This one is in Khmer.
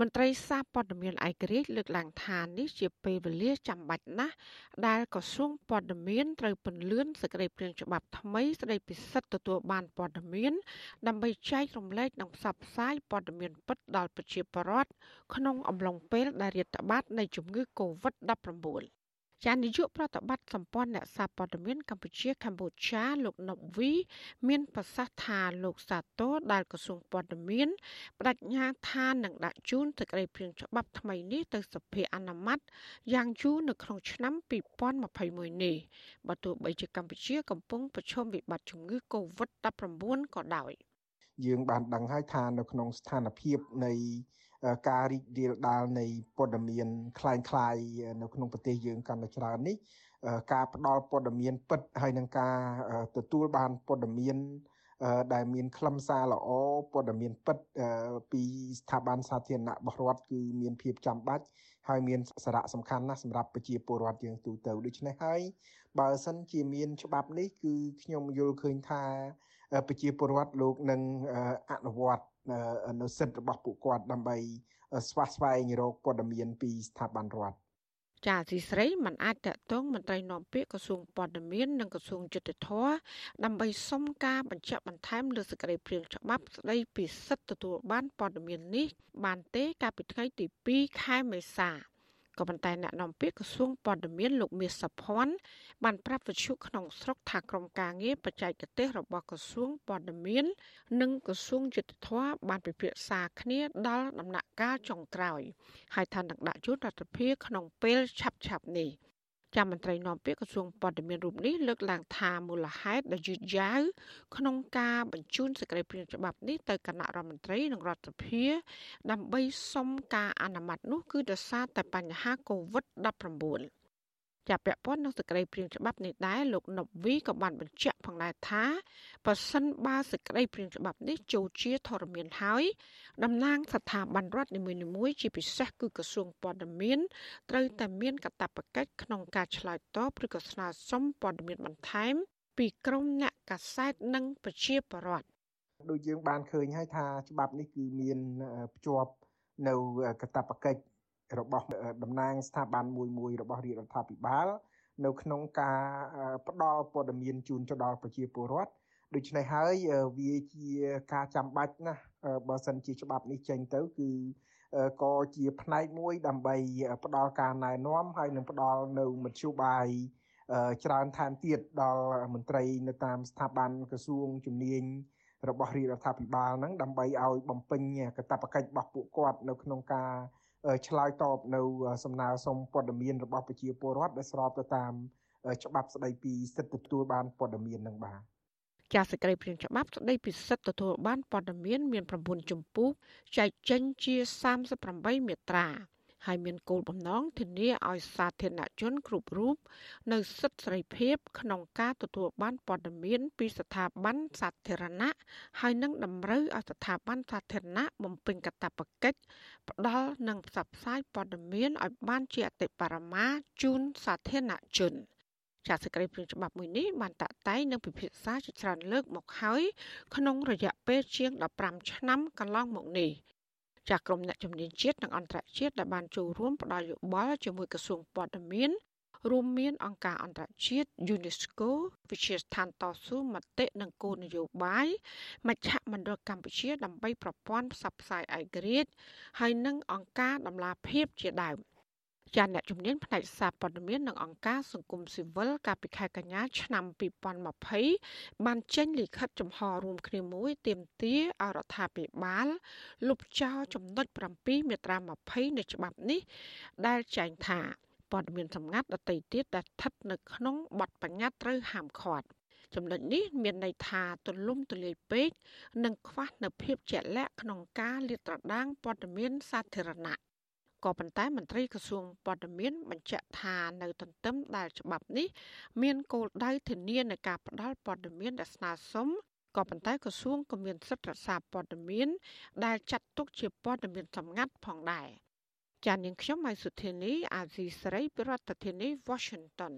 មន្ត្រីសារព័ត៌មានឯករាជ្យលើកឡើងថានេះជាពេលវេលាចាំបាច់ណាស់ដែលក្រសួងព័ត៌មានត្រូវពន្លឿនសេចក្តីព្រាងច្បាប់ថ្មីស្តីពីសិទ្ធិទទួលបានព័ត៌មាន ដើម្បីចែករំលែកនិងផ្សព្វផ្សាយព័ត៌មានពិតដល់ប្រជាពលរដ្ឋក្នុងអំឡុងពេលដែលរាតត្បាតនៃជំងឺ Covid-19 ចាននាយកប្រតិបត្តិសម្ព័ន្ធអ្នកសារព័ត៌មានកម្ពុជាកម្ពុជាលោកណុបវីមានប្រសាសន៍ថាលោកសាទរដែលក្រសួងព័ត៌មានបដិញ្ញាថានឹងដាក់ជូនសេចក្តីព្រាងច្បាប់ថ្មីនេះទៅសភាអនុម័តយ៉ាងយូរនៅក្នុងឆ្នាំ2021នេះបើទោះបីជាកម្ពុជាកំពុងប្រឈមវិបត្តិជំងឺ Covid-19 ក៏ដោយយើងបានដឹងហើយថានៅក្នុងស្ថានភាពនៃ ការរីករាលដាលនៃព័ត៌មានคล้ายៗនៅក្នុងប្រទេសយើងកាន់តែច្រើននេះការផ្ដល់ព័ត៌មានពិតហើយនឹងការទទួលបានព័ត៌មានដែលមានខ្លឹមសារល្អព័ត៌មានពិតពីស្ថាប័នសាធារណៈរបស់រដ្ឋគឺមានភាពចាំបាច់ហើយមានសារៈសំខាន់ណាស់សម្រាប់ប្រជាពលរដ្ឋយើងទូទៅដូច្នេះហើយបើសិនជាមានច្បាប់នេះគឺខ្ញុំយល់ឃើញថាប្រជាពលរដ្ឋលោកនឹងអនុវត្ត នៅសិទ្ធិរបស់ពួកគាត់ដើម្បីស្វះស្វែងរកព័ត៌មានពីស្ថាប័នរដ្ឋចាស៊ីស្រីមិនអាចតតងមន្ត្រីនាំពាក្យក្រសួងព័ត៌មាននិងក្រសួងយុទ្ធភ័ពដើម្បីសុំការបញ្ជាក់បន្ថែមលើសេចក្តីព្រាងច្បាប់ស្តីពីសិទ្ធិទទួលបានព័ត៌មាននេះបានទេកាលពីថ្ងៃទី2ខែមេសា ក៏ប៉ុន្តែអ្នកនាំពាក្យក្រសួងព័ត៌មានលោកមាសសុភ័ណ្ឌបានប្រាប់វិទ្យុក្នុងស្រុកថាក្រុមការងារបច្ចេកទេសរបស់ក្រសួងព័ត៌មាន និងក្រសួងយុទ្ធភ័ពបានពិភាក្សាគ្នាដល់ដំណាក់កាលចុងក្រោយហើយថានឹងដាក់ជូនរដ្ឋាភិបាលក្នុងពេលឆាប់ៗនេះ ចាំមន្ត្រីនាំពាក្យក្រសួងព័ត៌មានរូបនេះលើកឡើងថាមូលហេតុដែលយឺតយ៉ាវក្នុងការបញ្ជូនសេចក្តីព្រាងច្បាប់នេះទៅគណៈរដ្ឋមន្ត្រីនិងរដ្ឋសភា ដើម្បីសុំការអនុម័តនោះគឺដោយសារតែបញ្ហា COVID-19 ជាពាក់ព័ន្ធនឹងសេចក្តីព្រាងច្បាប់នេះដែរលោកណប់វីក៏បានបញ្ជាក់ផងដែរថាបើសិនបើសេចក្តីព្រាងច្បាប់នេះចូលជាធរមានហើយតំណាងស្ថាប័នរដ្ឋនីមួយៗជាពិសេសគឺក្រសួងព័ត៌មានត្រូវតែមានកាតព្វកិច្ចក្នុងការឆ្លើយតបឬក៏ស្នើសុំព័ត៌មានបន្ថែម ពីក្រមអ្នកកាសែតនិងប្រជាពលរដ្ឋដូចយើងបានឃើញហើយថាច្បាប់នេះគឺមានភ្ជាប់នៅកាតព្វកិច្ច របស់តំណាងស្ថាប័នមួយមួយរបស់រាជរដ្ឋាភិបាលនៅក្នុងការផ្ដល់ព័ត៌មានជូនទៅដល់ប្រជាពលរដ្ឋដូច្នេះហើយវាជាការចាំបាច់ណាស់បើសិនជាច្បាប់នេះចេញទៅគឺក៏ជាផ្នែកមួយដើម្បីផ្ដល់ការណែនាំហើយនឹងផ្ដល់នៅមធ្យោបាយច្រើនថែមទៀតដល់មន្ត្រីនៅតាមស្ថាប័នក្រសួងជំនាញរបស់រាជរដ្ឋាភិបាលហ្នឹងដើម្បីឲ្យបំពេញកាតព្វកិច្ចរបស់ពួកគាត់នៅក្នុងការ ឆ្លើយតបនៅសំណើសុំព័ត៌មានរបស់ប្រជាពលរដ្ឋដែលស្របទៅតាមច្បាប់ស្តីពីសិទ្ធិទទួលបានព័ត៌មាននឹងបាទចាសសេចក្តីព្រាងច្បាប់ស្តីពីសិទ្ធិទទួលបានព័ត៌មានមាន9ជំពូកចែកចេញជា38មាត្រាហើយមានគោលបំណងធានាឲ្យសាធារណជនគ្រប់រូបនៅសិទ្ធិសេរីភាព ក្នុងការទទួលបានព័ត៌មាន ពីស្ថាប័នសាធារណៈហើយនឹងតម្រូវឲ្យស្ថាប័នសាធារណៈបំពេញកាតព្វកិច្ច ផ្ដល់និងផ្សព្វផ្សាយព័ត៌មានឲ្យបានជាអតិបរមាជូនសាធារណជនចាសសេចក្តីព្រាងច្បាប់មួយនេះបានតាក់តែងនឹងពិភាក្សាជាច្រើនលើកមកហើយក្នុងរយៈពេលជាង15ឆ្នាំកន្លងមកនេះចាស់ក្រុមអ្នកជំនាញជាតិនិងអន្តរជាតិដែលបានចូលរួមផ្ដល់យោបល់ជាមួយក្រសួងព័ត៌មាន រួមមានអង្គការអន្តរជាតិ UNESCO វិជាស្ថានតស៊ូមតិនិងគោលនយោបាយមជ្ឈមណ្ឌលកម្ពុជា ដើម្បីប្រព័ន្ធផ្សព្វផ្សាយឯករាជ្យហើយនិងអង្គការដំឡាភិបជាដើម។ចាអ្នកជំនាញផ្នែកសារព័ត៌មាននិងអង្គការសង្គមស៊ីវិលកាលពីខែកញ្ញាឆ្នាំ2020បានចេញលិខិតចំហរួមគ្នាមួយទាមទារឲ្យរដ្ឋាភិបាលលុបចោលចំណុច7មាត្រា20នៃច្បាប់នេះដែលចែងថា ព័ត៌មានសម្ងាត់ដតីទៀតដែលស្ថិតនៅក្នុងបទបញ្ញត្តិត្រូវហាមឃាត់ចំណុចនេះមានន័យថាទលំទលាយពេកនិងខ្វះនៅភាពជាក់លាក់ក្នុងការលាតត្រដាងព័ត៌មានសាធារណៈក៏ប៉ុន្តែមន្ត្រីក្រសួងព័ត៌មានបញ្ជាក់ថានៅទន្ទឹមដែលច្បាប់នេះមានគោលដៅធានានៃការផ្ដល់ព័ត៌មានដែលស្នើសុំក៏ប៉ុន្តែក្រសួងក៏មានសិទ្ធិរក្សាព័ត៌មានដែលចាត់ទុកជាព័ត៌មានសម្ងាត់ផងដែរ ចាននាងខ្ញុំម៉ៃសុធានីអាស៊ីសេរីប្រធានាធិបតី Washington